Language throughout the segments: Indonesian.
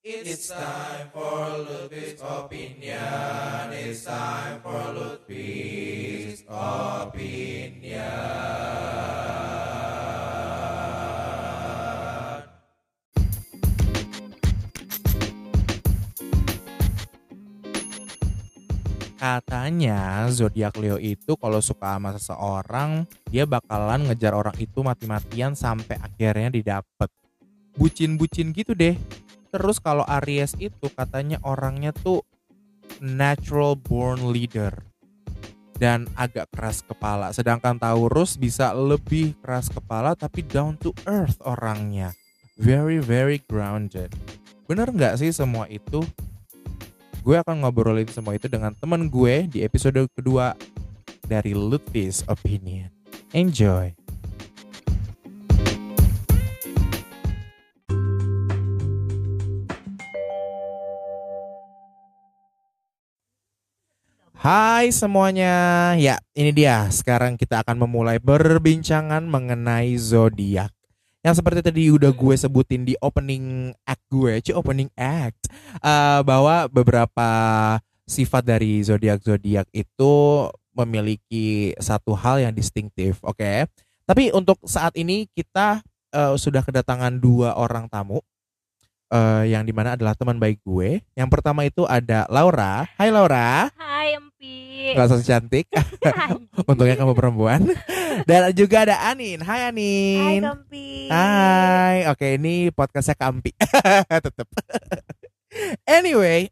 It's time for Lutfi's opinion. It's time for Lutfi's opinion. Katanya zodiak Leo itu kalau suka sama seseorang, dia bakalan ngejar orang itu mati-matian sampai akhirnya didapet. Bucin-bucin gitu deh. Terus kalau Aries itu katanya orangnya tuh natural born leader dan agak keras kepala. Sedangkan Taurus bisa lebih keras kepala tapi down to earth orangnya. Very very grounded. Bener nggak sih semua itu? Gue akan ngobrolin semua itu dengan teman gue di episode kedua dari Lutfi's Opinion. Enjoy. Hai semuanya. Ya, ini dia. Sekarang kita akan memulai berbincangan mengenai zodiak. Yang seperti tadi udah gue sebutin di opening act gue, ci opening act, eh, bahwa beberapa sifat dari zodiak-zodiak itu memiliki satu hal yang distintif, oke? Tapi untuk saat ini kita eh, sudah kedatangan dua orang tamu, eh, yang di mana adalah teman baik gue. Yang pertama itu ada Laura. Hai Laura, Hai Nggak usah cantik. Untungnya kamu perempuan. Dan juga ada Anin. Hai Hai Anin. Empi. Hai, oke ini podcastnya Kampi, tetep. anyway,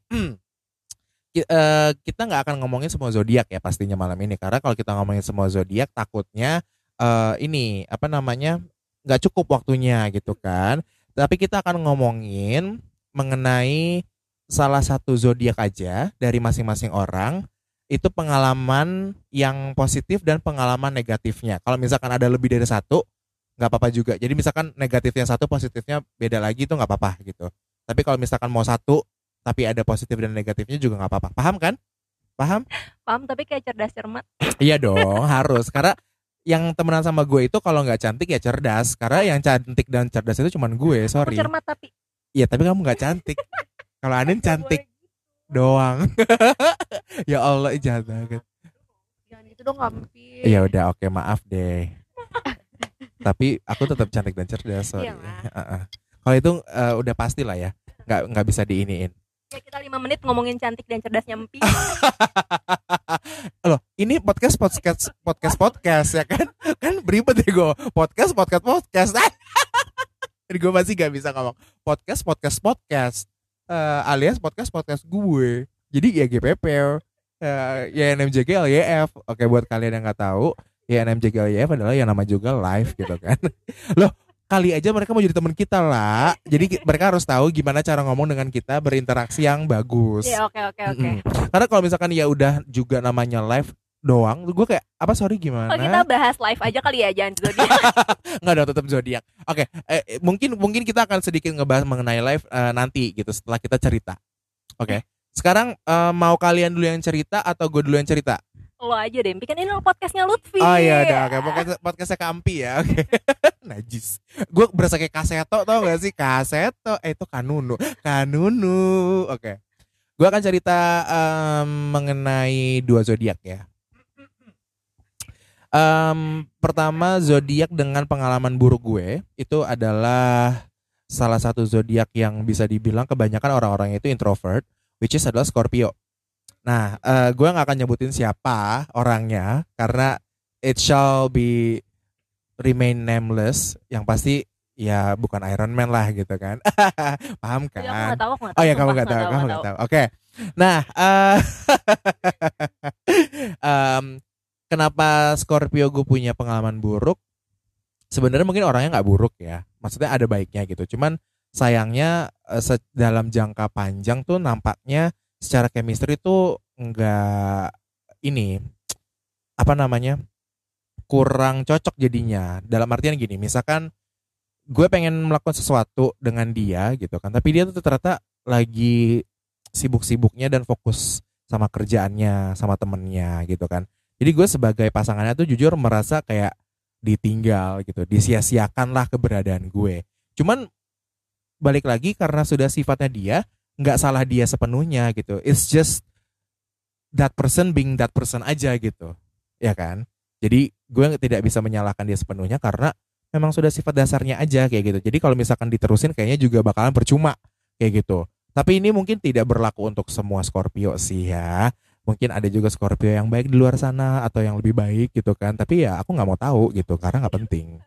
eh, kita nggak akan ngomongin semua zodiak ya pastinya malam ini karena kalau kita ngomongin semua zodiak takutnya eh, ini apa namanya nggak cukup waktunya gitu kan. Tapi kita akan ngomongin mengenai salah satu zodiak aja dari masing-masing orang itu pengalaman yang positif dan pengalaman negatifnya. Kalau misalkan ada lebih dari satu, nggak apa-apa juga. Jadi misalkan negatifnya satu, positifnya beda lagi itu nggak apa-apa gitu. Tapi kalau misalkan mau satu, tapi ada positif dan negatifnya juga nggak apa-apa. Paham kan? Paham? Paham tapi kayak cerdas cermat. Iya dong, harus. Karena yang temenan sama gue itu kalau nggak cantik ya cerdas. Karena yang cantik dan cerdas itu cuman gue, Aku sorry. cermat tapi Iya, tapi kamu nggak cantik. Kalau Anin cantik doang. ya Allah, jahat banget. Jangan gitu dong Empi. Ya udah, oke maaf deh. Tapi aku tetap cantik dan cerdas, sorry. Iyalah. Heeh. Kalau itu eh, udah pasti lah ya, nggak nggak bisa diiniin. Ya kita lima menit ngomongin cantik dan cerdasnya Empi. Loh, ini podcast podcast podcast podcast ya kan? Kan beribet ya gue. Podcast podcast podcast. Jadi gue masih gak bisa ngomong podcast podcast podcast Eh, alias podcast podcast gue. Jadi ya GPP, eh, ya NMJG LYF. Oke buat kalian yang nggak tahu, ya NMJG LYF adalah yang nama juga live gitu kan. Loh, kali aja mereka mau jadi teman kita lah. Jadi mereka harus tahu gimana cara ngomong dengan kita berinteraksi yang bagus. Iya oke oke oke. Karena kalau misalkan ya udah juga namanya live doang, gue kayak apa sorry gimana? Oh kita bahas live aja kali ya jangan zodiak. Nggak dong tetap zodiak. Oke, eh, eh, mungkin mungkin kita akan sedikit ngebahas mengenai live eh, nanti gitu setelah kita cerita. Oke. Sekarang eh, mau kalian dulu yang cerita atau gue dulu yang cerita? Lo aja deh, kan ini podcastnya Lutfi. Oh iya udah oke podcast podcastnya Kampi ya oke najis gue berasa kayak kaseto tau gak sih kaseto eh itu kanunu kanunu oke gue akan cerita em, mengenai dua zodiak ya Em, pertama zodiak dengan pengalaman buruk gue itu adalah salah satu zodiak yang bisa dibilang kebanyakan orang-orang itu introvert which is adalah Scorpio Nah, eh, gue nggak akan nyebutin siapa orangnya karena it shall be remain nameless. Yang pasti ya bukan Iron Man lah gitu kan. Paham aku kan? nggak tahu, aku nggak tahu. Oh ya kamu nggak tahu, kamu nggak tahu. Oke. Nah, eh, em, kenapa Scorpio gue punya pengalaman buruk? Sebenarnya mungkin orangnya nggak buruk ya. Maksudnya ada baiknya gitu. Cuman sayangnya eh, dalam jangka panjang tuh nampaknya secara chemistry tuh nggak ini apa namanya kurang cocok jadinya. Dalam artian gini, misalkan gue pengen melakukan sesuatu dengan dia gitu kan, tapi dia tuh ternyata lagi sibuk-sibuknya dan fokus sama kerjaannya, sama temennya gitu kan. Jadi gue sebagai pasangannya tuh jujur merasa kayak ditinggal gitu, disia-siakan lah keberadaan gue. Cuman balik lagi karena sudah sifatnya dia nggak salah dia sepenuhnya gitu. It's just that person being that person aja gitu ya kan? Jadi gue tidak bisa menyalahkan dia sepenuhnya karena memang sudah sifat dasarnya aja kayak gitu. Jadi kalau misalkan diterusin kayaknya juga bakalan percuma kayak gitu. Tapi ini mungkin tidak berlaku untuk semua Scorpio sih ya mungkin ada juga Scorpio yang baik di luar sana atau yang lebih baik gitu kan tapi ya aku nggak mau tahu gitu karena nggak penting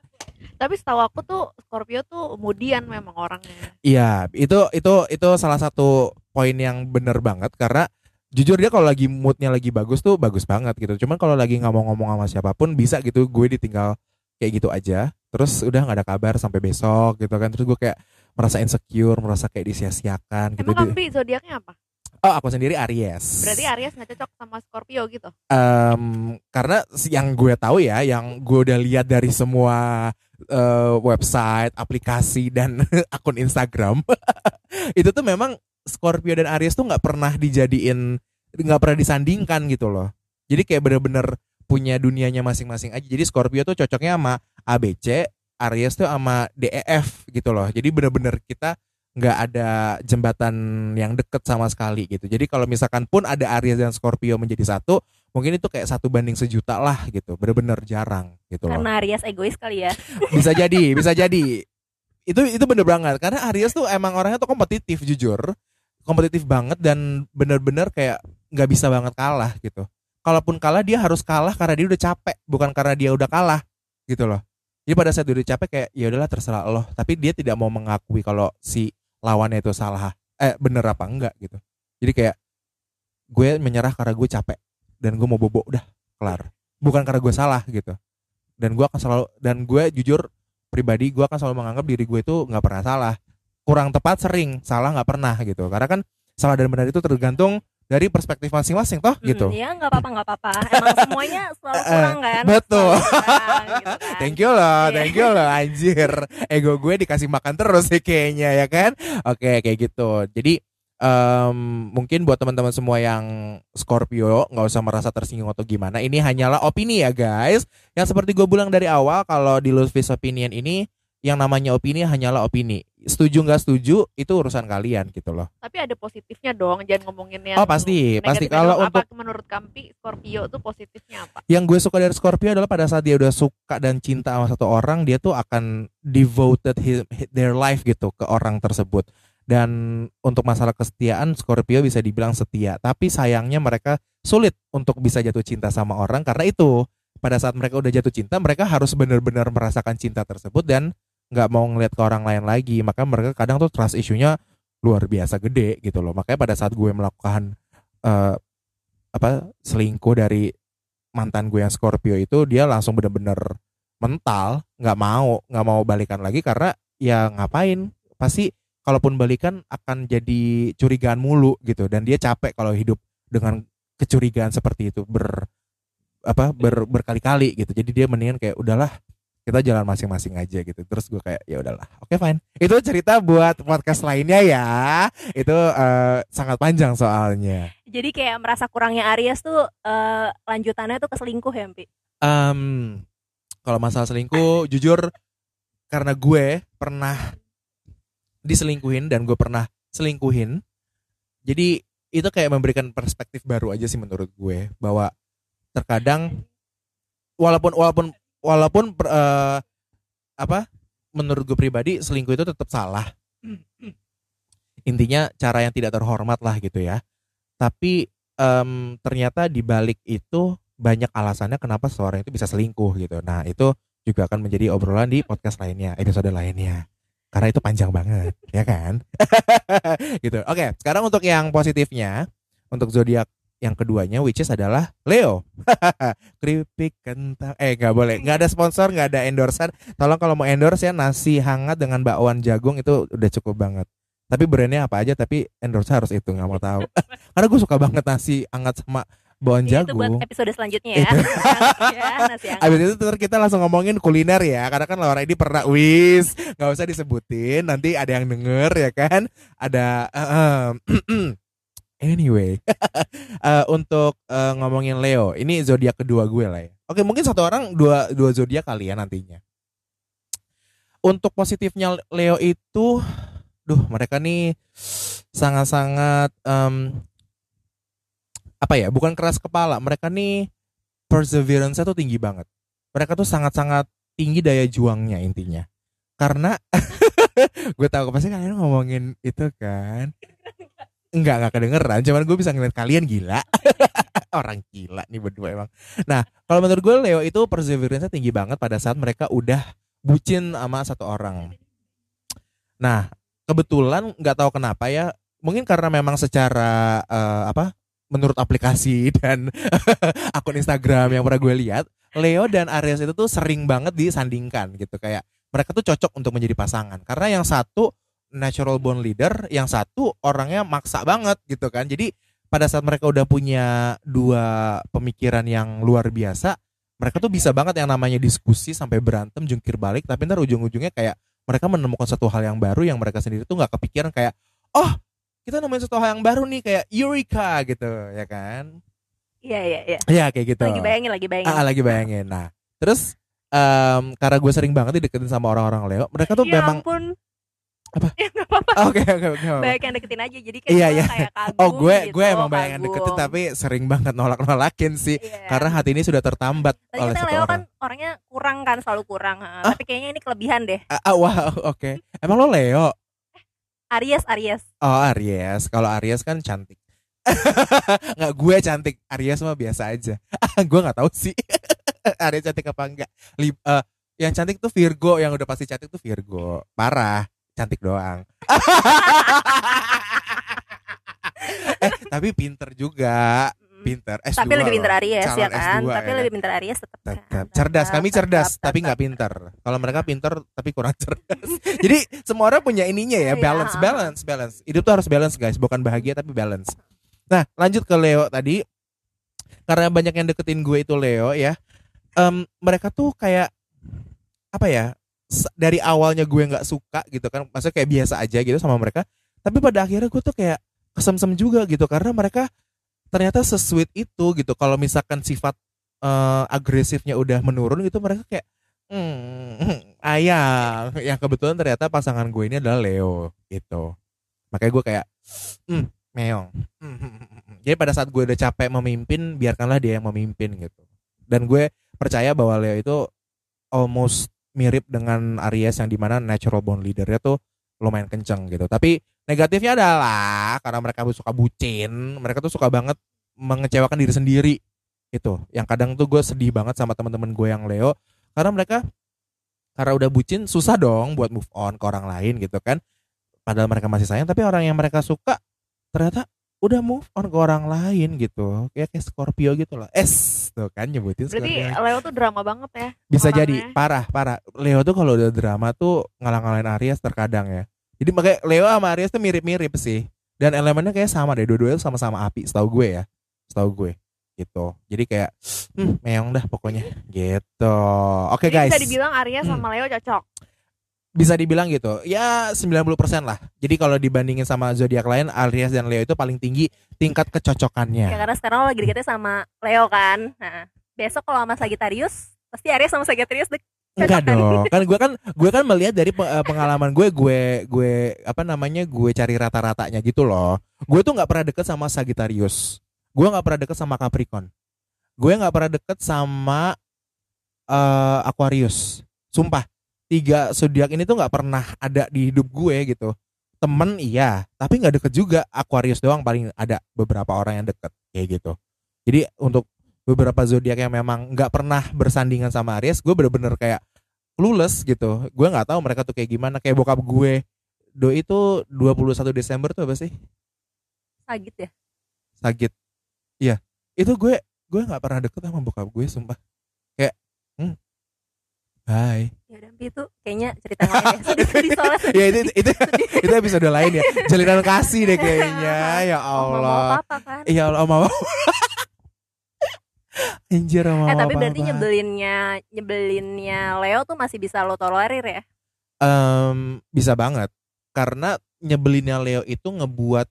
Tapi setahu aku tuh Scorpio tuh kemudian memang orangnya. Iya, itu itu itu salah satu poin yang bener banget karena jujur dia kalau lagi moodnya lagi bagus tuh bagus banget gitu. Cuman kalau lagi nggak mau ngomong sama siapa pun bisa gitu gue ditinggal kayak gitu aja. Terus udah nggak ada kabar sampai besok gitu kan. Terus gue kayak merasa insecure, merasa kayak disia-siakan gitu. Emang Kampi zodiaknya apa? Oh, aku sendiri Aries. Berarti Aries nggak cocok sama Scorpio gitu. Em, karena yang gue tahu ya, yang gue udah lihat dari semua eh, website, aplikasi dan akun Instagram, itu tuh memang Scorpio dan Aries tuh nggak pernah dijadiin, nggak pernah disandingkan gitu loh. Jadi kayak bener-bener punya dunianya masing-masing aja. Jadi Scorpio tuh cocoknya sama ABC, Aries tuh sama DEF gitu loh. Jadi bener-bener kita nggak ada jembatan yang deket sama sekali gitu. Jadi kalau misalkan pun ada Aries dan Scorpio menjadi satu, mungkin itu kayak satu banding sejuta lah gitu. Bener-bener jarang gitu loh. Karena Aries egois kali ya. Bisa jadi, bisa jadi. Itu itu bener banget karena Aries tuh emang orangnya tuh kompetitif jujur. Kompetitif banget dan bener-bener kayak nggak bisa banget kalah gitu. Kalaupun kalah dia harus kalah karena dia udah capek, bukan karena dia udah kalah gitu loh. Jadi pada saat dia udah capek kayak ya udahlah terserah Allah, tapi dia tidak mau mengakui kalau si lawannya itu salah eh bener apa enggak gitu. Jadi kayak gue menyerah karena gue capek dan gue mau bobo udah kelar. Bukan karena gue salah gitu. Dan gue akan selalu dan gue jujur pribadi gue akan selalu menganggap diri gue itu nggak pernah salah. Kurang tepat sering, salah nggak pernah gitu. Karena kan salah dan benar itu tergantung dari perspektif masing-masing toh gitu. Hmm, ya nggak apa-apa nggak apa-apa. Emang semuanya selalu kurang kan. betul. Kurang, gitu kan. Thank you loh, Iya. thank you loh anjir. Ego gue dikasih makan terus sih kayaknya ya kan. Oke kayak gitu. Jadi em, mungkin buat teman-teman semua yang Scorpio nggak usah merasa tersinggung atau gimana. Ini hanyalah opini ya guys. Yang seperti gue bilang dari awal kalau di Lutfi's Opinion ini yang namanya opini hanyalah opini. Setuju nggak setuju itu urusan kalian gitu loh. Tapi ada positifnya dong, jangan ngomongin yang Oh, pasti, pasti. Kalau apa menurut Kampi Scorpio tuh positifnya apa? Yang gue suka dari Scorpio adalah pada saat dia udah suka dan cinta sama satu orang, dia tuh akan devoted his, their life gitu ke orang tersebut. Dan untuk masalah kesetiaan, Scorpio bisa dibilang setia. Tapi sayangnya mereka sulit untuk bisa jatuh cinta sama orang karena itu pada saat mereka udah jatuh cinta, mereka harus benar-benar merasakan cinta tersebut dan nggak mau ngeliat ke orang lain lagi. Maka mereka kadang tuh trust issue-nya luar biasa gede gitu loh. Makanya pada saat gue melakukan eh, apa selingkuh dari mantan gue yang Scorpio itu dia langsung bener-bener mental nggak mau nggak mau balikan lagi karena ya ngapain pasti kalaupun balikan akan jadi curigaan mulu gitu dan dia capek kalau hidup dengan kecurigaan seperti itu ber apa ber, berkali-kali gitu jadi dia mendingan kayak udahlah kita jalan masing-masing aja gitu. Terus gue kayak ya udahlah oke fine. Itu cerita buat podcast lainnya ya. Itu eh, sangat panjang soalnya. Jadi kayak merasa kurangnya Aries tuh eh, lanjutannya tuh keselingkuh ya, Mpi. Em, kalau masalah selingkuh, jujur karena gue pernah diselingkuhin dan gue pernah selingkuhin, jadi itu kayak memberikan perspektif baru aja sih menurut gue bahwa terkadang walaupun walaupun walaupun eh, apa menurut gue pribadi selingkuh itu tetap salah. Intinya cara yang tidak terhormat lah gitu ya. Tapi em, ternyata di balik itu banyak alasannya kenapa seorang itu bisa selingkuh gitu. Nah, itu juga akan menjadi obrolan di podcast lainnya, episode lainnya. Karena itu panjang banget, ya kan? gitu. Oke, sekarang untuk yang positifnya, untuk zodiak yang keduanya which is adalah Leo. Keripik kentang. Eh, nggak boleh. nggak ada sponsor, nggak ada endorsean. Tolong kalau mau endorse ya nasi hangat dengan bakwan jagung itu udah cukup banget. Tapi brandnya apa aja tapi endorse harus itu nggak mau tahu. Karena gue suka banget nasi hangat sama bakwan Jadi itu buat jagung. episode selanjutnya ya. ya, nasi hangat. Abis itu kita langsung ngomongin kuliner ya Karena kan Laura ini pernah wis nggak usah disebutin Nanti ada yang denger ya kan Ada ehem. Anyway eh, Untuk eh, ngomongin Leo Ini zodiak kedua gue lah ya. Oke mungkin satu orang dua, dua zodiak kali ya nantinya. Untuk positifnya Leo itu duh mereka nih sangat-sangat em, apa ya bukan keras kepala. Mereka nih perseverance tuh tinggi banget. Mereka tuh sangat-sangat tinggi daya juangnya intinya. Karena gue tahu pasti kalian ngomongin itu kan enggak enggak kedengeran cuman gue bisa ngeliat kalian gila. Orang gila nih berdua emang. Nah kalau menurut gue Leo itu perseverance tinggi banget pada saat mereka udah bucin sama satu orang. Nah kebetulan nggak tahu kenapa ya mungkin karena memang secara eh, apa menurut aplikasi dan akun Instagram yang pernah gue lihat Leo dan Aries itu tuh sering banget disandingkan gitu. Kayak mereka tuh cocok untuk menjadi pasangan. Karena yang satu natural born leader yang satu orangnya maksa banget gitu kan jadi pada saat mereka udah punya dua pemikiran yang luar biasa mereka tuh bisa banget yang namanya diskusi sampai berantem jungkir balik tapi ntar ujung-ujungnya kayak mereka menemukan satu hal yang baru yang mereka sendiri tuh nggak kepikiran kayak oh kita nemuin satu hal yang baru nih kayak Eureka gitu ya kan Iya iya iya. ya kayak gitu Lagi bayangin lagi bayangin. Ah, lagi bayangin nah terus em, karena gue sering banget dideketin sama orang-orang Leo mereka tuh ya memang ampun. Apa? Ya nggak apa-apa. oke oke oke Banyak yang deketin aja jadi kayak Iya, iya. kayak kagum oh gue gitu, gue emang banyak yang deketin tapi sering banget nolak-nolakin sih Iya. karena hati ini sudah tertambat Tadi oleh kita Leo orang kan orangnya kurang kan selalu kurang. Ah. Tapi kayaknya ini kelebihan deh. Ah, ah, wah oke emang lo Leo Aries Aries. Oh Aries, kalau Aries kan cantik. nggak gue cantik, Aries mah biasa aja. gue nggak tahu sih Aries cantik apa enggak. Li- eh, yang cantik tuh Virgo, yang udah pasti cantik tuh Virgo. Parah, cantik doang. eh tapi pinter juga, pinter. S2 Tapi lebih pintar loh. Aries ya kan. S2 tapi ya lebih kan? pintar Aries tetap. kan. Tetap cerdas. Kami cerdas, tetap, tapi nggak pinter. Kalau mereka pinter, tapi kurang cerdas. Jadi semua orang punya ininya ya, Iya. balance, balance, balance. Hidup tuh harus balance guys, bukan bahagia tapi balance. Nah, lanjut ke Leo tadi. Karena banyak yang deketin gue itu Leo ya. Em, mereka tuh kayak apa ya? Dari awalnya gue nggak suka gitu kan, maksudnya kayak biasa aja gitu sama mereka. Tapi pada akhirnya gue tuh kayak kesem-sem juga gitu karena mereka ternyata sesuit itu gitu. Kalau misalkan sifat eh, agresifnya udah menurun gitu mereka kayak hmm, ayang yang kebetulan ternyata pasangan gue ini adalah Leo gitu makanya gue kayak hmm, meong jadi pada saat gue udah capek memimpin biarkanlah dia yang memimpin gitu dan gue percaya bahwa Leo itu almost mirip dengan Aries yang di mana natural born leadernya tuh lumayan kenceng gitu. Tapi negatifnya adalah karena mereka suka bucin mereka tuh suka banget mengecewakan diri sendiri itu yang kadang tuh gue sedih banget sama teman-teman gue yang Leo karena mereka karena udah bucin susah dong buat move on ke orang lain gitu kan. Padahal mereka masih sayang tapi orang yang mereka suka ternyata udah move on ke orang lain gitu. Kayak kayak Scorpio gitu loh. Es tuh kan nyebutin Berarti Scorpio. Leo tuh drama banget ya. bisa orangnya. jadi. parah parah. Leo tuh kalau udah drama tuh ngalang-ngalain Aries terkadang ya. Jadi makanya Leo sama Aries tuh mirip-mirip sih. Dan elemennya kayak sama deh. Dua-duanya sama-sama api setahu gue ya. Setahu gue gitu. Jadi kayak hmm, meong dah pokoknya. Gitu. Oke Jadi guys. Bisa dibilang Aries Hmm. sama Leo cocok. Bisa dibilang gitu ya 90% lah jadi kalau dibandingin sama zodiak lain Aries dan Leo itu paling tinggi tingkat Ya, kecocokannya karena sekarang lo lagi deketnya sama Leo kan. Nah, besok kalau sama Sagittarius pasti Aries sama Sagittarius dek Enggak kan? dong, kan gue kan gue kan melihat dari eh, pengalaman gue, gue gue apa namanya gue cari rata-ratanya gitu loh. Gue tuh nggak pernah deket sama Sagittarius, gue nggak pernah deket sama Capricorn, gue nggak pernah deket sama eh, Aquarius. Sumpah, tiga zodiak ini tuh nggak pernah ada di hidup gue gitu. Temen iya, tapi nggak deket juga. Aquarius doang paling ada beberapa orang yang deket kayak gitu. Jadi untuk beberapa zodiak yang memang nggak pernah bersandingan sama Aries, gue bener-bener kayak clueless gitu. Gue nggak tahu mereka tuh kayak gimana. Kayak bokap gue, do itu 21 Desember tuh apa sih? Sagit ya. Sagit. Iya, itu gue gue nggak pernah deket sama bokap gue, sumpah. Bye. Ya udah itu kayaknya cerita lain ya. Soalnya sedih. ya itu itu itu episode lain ya. Jalinan kasih deh kayaknya. Ya Mau mau Allah. apa kan? Ya Allah mau. Anjir mau Eh tapi berarti apa-apa. nyebelinnya nyebelinnya Leo tuh masih bisa lo tolerir ya? Em, bisa banget karena nyebelinnya Leo itu ngebuat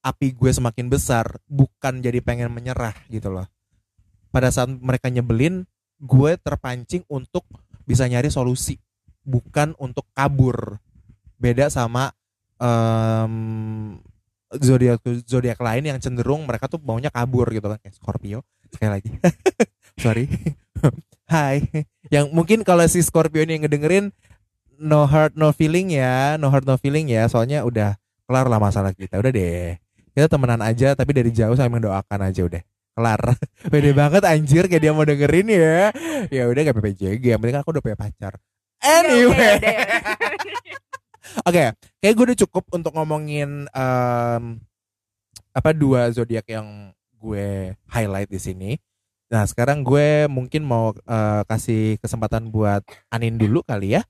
api gue semakin besar bukan jadi pengen menyerah gitu loh pada saat mereka nyebelin gue terpancing untuk bisa nyari solusi bukan untuk kabur. Beda sama em zodiak zodiak lain yang cenderung mereka tuh maunya kabur gitu kan kayak Scorpio sekali lagi. Sorry. Hai. Yang mungkin kalau si Scorpio ini yang ngedengerin no heart no feeling ya no heart no feeling ya soalnya udah kelar lah masalah kita. Udah deh. Kita temenan aja tapi dari jauh saya mendoakan aja udah kelar beda banget anjir kayak dia mau dengerin ya ya udah gak PPJG yang penting aku udah punya pacar anyway Ya udah, ya udah. Oke, kayak gue udah cukup untuk ngomongin em, apa dua zodiak yang gue highlight di sini. Nah, sekarang gue mungkin mau eh, kasih kesempatan buat Anin dulu kali ya.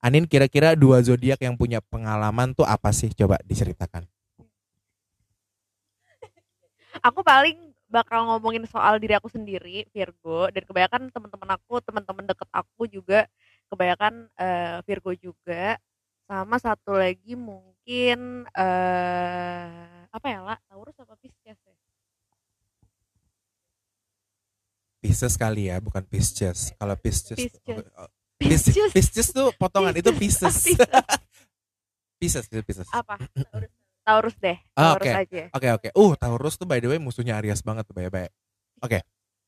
Anin kira-kira dua zodiak yang punya pengalaman tuh apa sih? Coba diceritakan. aku paling bakal ngomongin soal diri aku sendiri Virgo dan kebanyakan teman-teman aku teman-teman deket aku juga kebanyakan eh, Virgo juga sama satu lagi mungkin eh apa ya lah Taurus apa Pisces ya Pisces kali ya, bukan Pisces. Kalau Pisces, Pisces. oh, Pisces, Pisces tuh potongan itu Pisces. Pisces. Pisces, Pisces. apa Taurus deh Ah, Taurus oke. aja Oke oke. Uh, Taurus tuh by the way musuhnya Aries banget tuh baik-baik. Oke.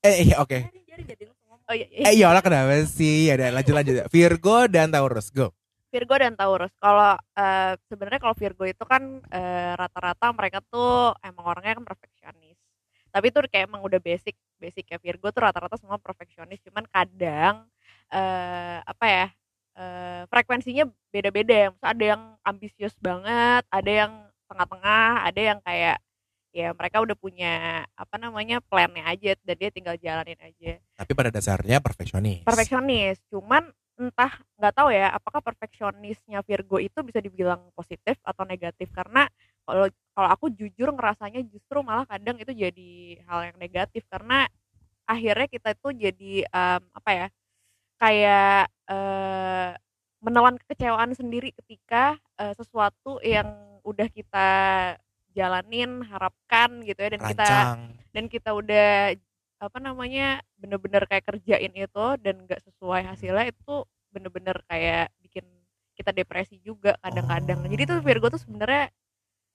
Eh iya oke. Ngomong. oh iya, iya. Eh iya lah kenapa sih? Ya udah lanjut lanjut. Virgo dan Taurus go. Virgo dan Taurus. Kalau eh, sebenarnya kalau Virgo itu kan eh, rata-rata mereka tuh emang orangnya kan perfeksionis. Tapi itu kayak emang udah basic, basic ya Virgo tuh rata-rata semua perfeksionis. Cuman kadang eh apa ya? eh, frekuensinya beda-beda. Maksudnya ada yang ambisius banget, ada yang tengah-tengah, ada yang kayak ya mereka udah punya apa namanya plannya aja dan dia tinggal jalanin aja Tapi pada dasarnya perfeksionis. perfeksionis cuman entah nggak tahu ya apakah perfeksionisnya Virgo itu bisa dibilang positif atau negatif karena kalau kalau aku jujur ngerasanya justru malah kadang itu jadi hal yang negatif karena akhirnya kita itu jadi em, apa ya kayak eh, menelan kekecewaan sendiri ketika eh, sesuatu yang udah kita jalanin harapkan gitu ya dan kita Rancang. dan kita udah apa namanya bener-bener kayak kerjain itu dan nggak sesuai hasilnya itu bener-bener kayak bikin kita depresi juga kadang-kadang jadi tuh Virgo tuh sebenarnya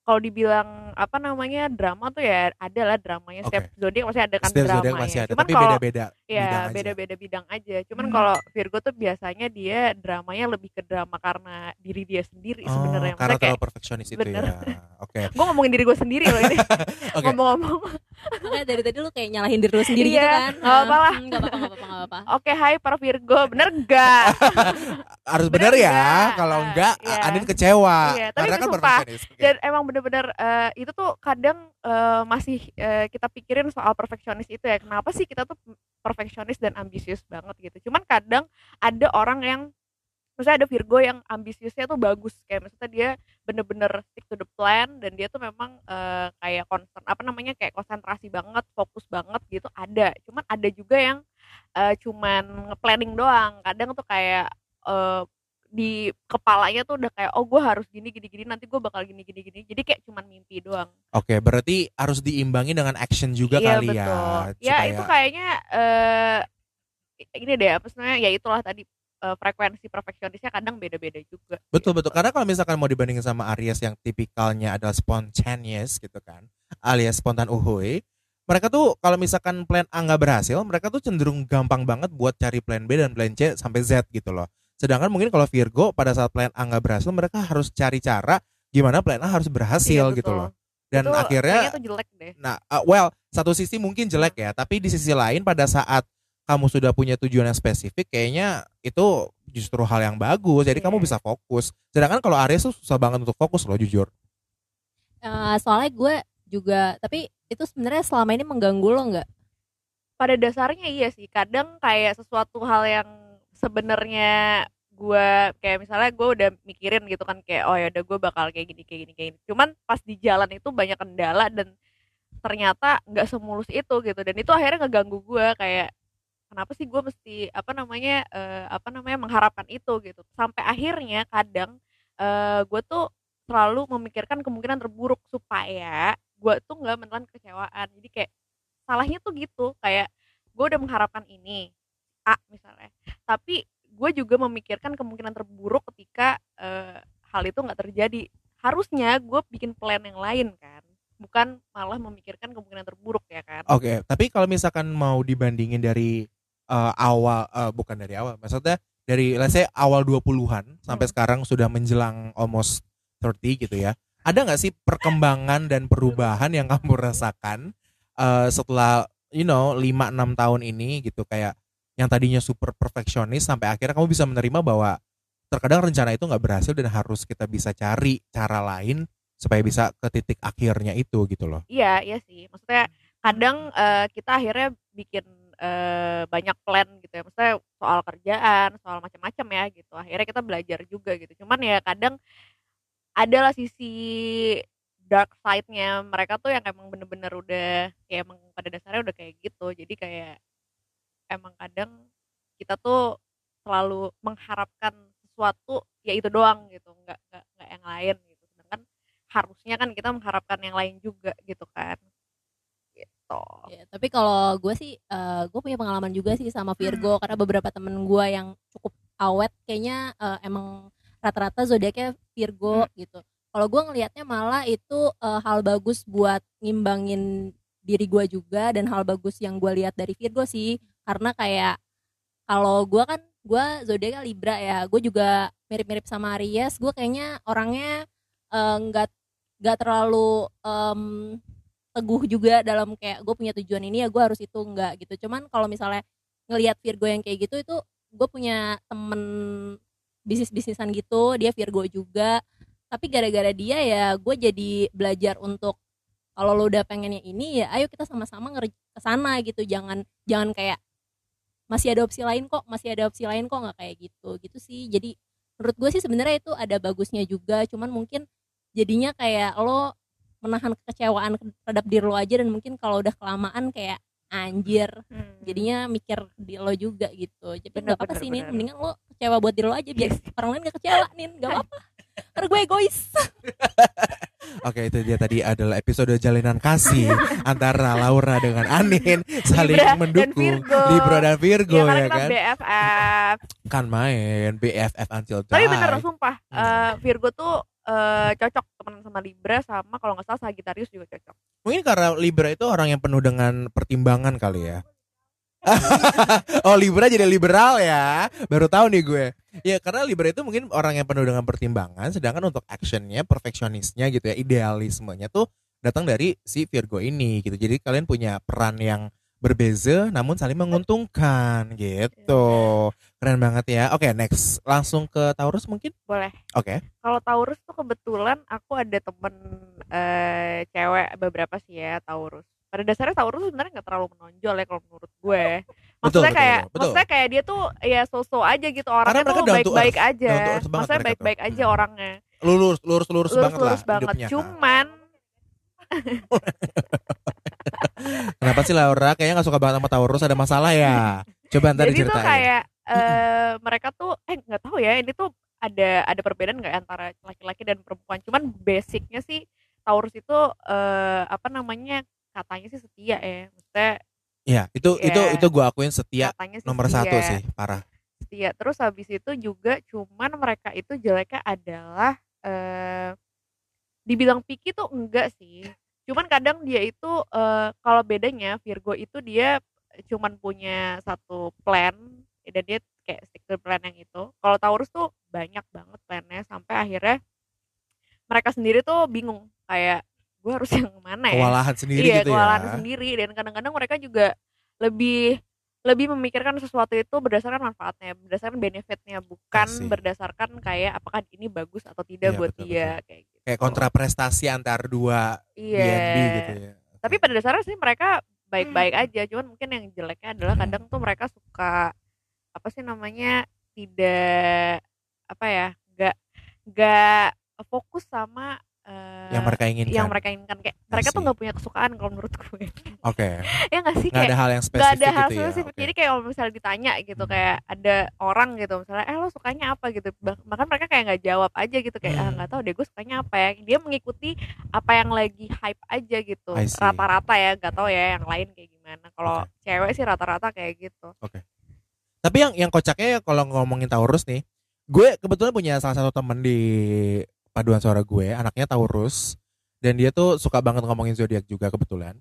kalau dibilang apa namanya drama tuh ya ada lah dramanya setiap zodiak masih ada kan Setiap drama masih ada, cuman tapi kalau beda-beda. bidang ya beda-beda bidang aja cuman Hmm. kalau Virgo tuh biasanya dia dramanya lebih ke drama karena diri dia sendiri Oh, sebenarnya karena terlalu perfeksionis itu Bener. ya. Oke. gue ngomongin diri gue sendiri loh ini ngomong-ngomong Makanya dari tadi lu kayak nyalahin diri lu sendiri gitu Iya, kan. nggak apa-apa lah. Hmm, nggak apa-apa, nggak apa-apa, nggak apa-apa. oke hai para Virgo bener gak Harus Bener benar ya. Kalau Ah, enggak iya. Anin kecewa. Iya, tapi karena kan sumpah. perfeksionis. Oke. dan emang bener-bener eh, itu tuh kadang eh, masih eh, kita pikirin soal perfeksionis itu ya kenapa sih kita tuh perfeksionis dan ambisius banget gitu cuman kadang ada orang yang misalnya ada Virgo yang ambisiusnya tuh bagus. Kayak maksudnya dia bener-bener stick to the plan dan dia tuh memang eh, kayak concern apa namanya kayak konsentrasi banget fokus banget gitu ada. Cuman ada juga yang eh, cuman nge-planning doang. Kadang tuh kayak eh, di kepalanya tuh udah kayak oh gue harus gini gini gini nanti gue bakal gini gini gini. Jadi kayak cuman mimpi doang. Oke, berarti harus diimbangi dengan action juga iya kali betul. ya. ya supaya- itu kayaknya eh ini deh apa sebenarnya ya itulah tadi eh, frekuensi perfeksionisnya kadang beda-beda juga Betul gitu. betul karena kalau misalkan mau dibandingin sama Aries yang tipikalnya adalah spontaneous gitu kan alias spontan uhuy mereka tuh kalau misalkan plan A nggak berhasil mereka tuh cenderung gampang banget buat cari plan B dan plan C sampai Z gitu loh. Sedangkan mungkin kalau Virgo pada saat plan A nggak berhasil mereka harus cari cara gimana plan A harus berhasil Iya, gitu loh. dan Itu akhirnya tuh jelek deh. Nah, uh, well, satu sisi mungkin jelek ya, tapi di sisi lain pada saat kamu sudah punya tujuan yang spesifik, kayaknya itu justru hal yang bagus. Jadi Iya. kamu bisa fokus. Sedangkan kalau Aries tuh susah banget untuk fokus loh, jujur. Eh, soalnya gue juga, tapi itu sebenarnya selama ini mengganggu lo nggak? pada dasarnya iya sih kadang kayak sesuatu hal yang sebenarnya gue kayak misalnya gue udah mikirin gitu kan kayak oh ya udah gue bakal kayak gini kayak gini kayak gini cuman pas di jalan itu banyak kendala dan ternyata nggak semulus itu gitu dan itu akhirnya ngeganggu gue kayak kenapa sih gue mesti apa namanya eh, apa namanya mengharapkan itu gitu. Sampai akhirnya kadang eh, gue tuh selalu memikirkan kemungkinan terburuk supaya gue tuh nggak menelan kekecewaan. Jadi kayak salahnya tuh gitu kayak gue udah mengharapkan ini A misalnya. Tapi gue juga memikirkan kemungkinan terburuk ketika eh, hal itu nggak terjadi. Harusnya gue bikin plan yang lain kan bukan malah memikirkan kemungkinan terburuk ya kan? Oke, tapi kalau misalkan mau dibandingin dari eh, awal eh, bukan dari awal, maksudnya dari let's say awal 20-an sampai Hmm. sekarang sudah menjelang almost 30 gitu ya. Ada nggak sih perkembangan dan perubahan yang kamu rasakan eh, setelah you know 5 6 tahun ini gitu kayak yang tadinya super perfeksionis sampai akhirnya kamu bisa menerima bahwa terkadang rencana itu nggak berhasil dan harus kita bisa cari cara lain supaya bisa ke titik akhirnya itu gitu loh. iya iya sih maksudnya kadang eh, kita akhirnya bikin eh, banyak plan gitu ya. Maksudnya soal kerjaan soal macam-macam ya gitu. Akhirnya kita belajar juga gitu. Cuman ya kadang adalah sisi dark side-nya mereka tuh yang emang bener-bener udah ya emang pada dasarnya udah kayak gitu. Jadi kayak emang kadang kita tuh selalu mengharapkan sesuatu ya itu doang gitu. Nggak nggak nggak yang lain gitu. Sedangkan harusnya kan kita mengharapkan yang lain juga gitu kan gitu Ya, tapi kalau gue sih, gue punya pengalaman juga sih sama Virgo karena beberapa temen gue yang cukup awet kayaknya eh, emang rata-rata zodiaknya Virgo gitu. Kalau gue ngelihatnya malah itu eh, hal bagus buat ngimbangin diri gue juga dan hal bagus yang gue lihat dari Virgo sih karena kayak kalau gue kan gue zodiaknya Libra ya, gue juga mirip-mirip sama Aries. Gue kayaknya orangnya eh, nggak nggak terlalu em, teguh juga dalam kayak gue punya tujuan ini ya gue harus itu. Enggak gitu. Cuman kalau misalnya ngelihat Virgo yang kayak gitu itu gue punya temen bisnis bisnisan gitu dia Virgo juga. Tapi gara-gara dia ya gue jadi belajar untuk kalau lo udah pengennya ini ya ayo kita sama-sama ke sana gitu. Jangan jangan kayak masih ada opsi lain kok masih ada opsi lain kok. Nggak kayak gitu gitu sih. Jadi menurut gue sih sebenarnya itu ada bagusnya juga. Cuman mungkin jadinya kayak lo menahan kekecewaan terhadap diri lo aja dan mungkin kalau udah kelamaan kayak anjir Hmm. jadinya mikir di lo juga gitu. Jadi Bener, nggak apa-apa sih nin? mendingan lo kecewa buat diri lo aja biar Yes. orang lain gak kecewa nin. Gak apa-apa. Karena gue egois. Oke itu dia tadi adalah episode jalinan kasih antara Laura dengan Anin saling Libra dan mendukung. Virgo. Libra dan Virgo ya ya, kita kan? BFF kan main BFF until die tapi bener sumpah eh, Virgo tuh eh, cocok temenan sama Libra sama kalau nggak salah Sagittarius juga cocok. Mungkin karena Libra itu orang yang penuh dengan pertimbangan kali ya. Oh Libra jadi liberal ya. Baru tahu nih gue. Ya karena Libra itu mungkin orang yang penuh dengan pertimbangan sedangkan untuk actionnya perfeksionisnya gitu ya idealismenya tuh datang dari si Virgo ini gitu. Jadi kalian punya peran yang berbeza namun saling menguntungkan gitu. Keren banget ya. Oke next. Langsung ke Taurus mungkin? Boleh. Oke. Kalau Taurus tuh kebetulan aku ada temen eh, cewek beberapa sih ya Taurus. Pada dasarnya Taurus sebenarnya nggak terlalu menonjol ya kalau menurut gue. Maksudnya betul, kayak betul. maksudnya kayak dia tuh ya sosok aja gitu orangnya tuh baik-baik aja. Banget maksudnya baik-baik aja orangnya. Lurus lurus lurus, banget lah lurus banget. Hidupnya Kak. cuman Kenapa sih Laura kayaknya gak suka banget sama Taurus ada masalah ya? Coba ntar jadi tuh diceritain. kayak eh, mereka tuh eh nggak tahu ya ini tuh ada ada perbedaan nggak antara laki-laki dan perempuan cuman basicnya sih Taurus itu eh, apa namanya katanya sih setia ya maksudnya Iya, itu Iya. itu itu gua akuin setia sih nomor setia. satu sih, parah. setia terus habis itu juga cuman mereka itu jeleknya adalah eh dibilang picky tuh enggak sih. Cuman kadang dia itu eh, kalau bedanya Virgo itu dia cuman punya satu plan dan dia kayak stick to plan yang itu. Kalau Taurus tuh banyak banget plannya sampai akhirnya mereka sendiri tuh bingung kayak gue harus yang mana ya? Kewalahan sendiri iya, gitu kewalahan ya. sendiri dan kadang-kadang mereka juga lebih lebih memikirkan sesuatu itu berdasarkan manfaatnya, berdasarkan benefitnya, bukan berdasarkan kayak apakah ini bagus atau tidak Iya, buat betul, dia kayak gitu. Kayak kontra prestasi antar dua Iya. BNB gitu ya. Tapi pada dasarnya sih mereka baik-baik aja, cuman mungkin yang jeleknya adalah Hmm. kadang tuh mereka suka apa sih namanya tidak apa ya, nggak nggak fokus sama eh, yang mereka inginkan. yang mereka inginkan kayak mereka tuh nggak punya kesukaan kalau menurut gue Oke. ya nggak sih kayak ada hal yang spesifik ada hal gitu ya. spesifik Oke. jadi kayak kalau misalnya ditanya gitu Hmm. kayak ada orang gitu misalnya eh lo sukanya apa gitu Bah- bahkan mereka kayak nggak jawab aja gitu kayak ah Hmm. nggak tahu deh gue sukanya apa ya dia mengikuti apa yang lagi hype aja gitu rata-rata ya nggak tahu ya yang lain kayak gimana kalau Oke. cewek sih rata-rata kayak gitu Tapi yang yang kocaknya ya kalau ngomongin Taurus nih, gue kebetulan punya salah satu temen di paduan suara gue, anaknya Taurus dan dia tuh suka banget ngomongin zodiak juga kebetulan.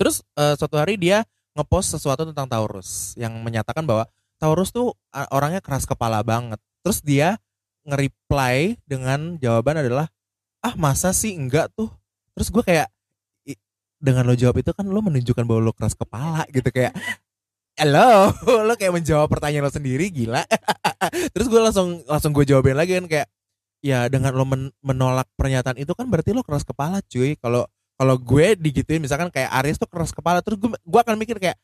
Terus eh, suatu hari dia ngepost sesuatu tentang Taurus yang menyatakan bahwa Taurus tuh orangnya keras kepala banget. Terus dia nge-reply dengan jawaban adalah ah masa sih enggak tuh. Terus gue kayak "I- dengan lo jawab itu kan lo menunjukkan bahwa lo keras kepala gitu kayak Halo, lo kayak menjawab pertanyaan lo sendiri gila. Terus gue langsung langsung gue jawabin lagi kan kayak ya dengan lo men- menolak pernyataan itu kan berarti lo keras kepala cuy. Kalau kalau gue digituin misalkan kayak Aries tuh keras kepala terus gue gue akan mikir kayak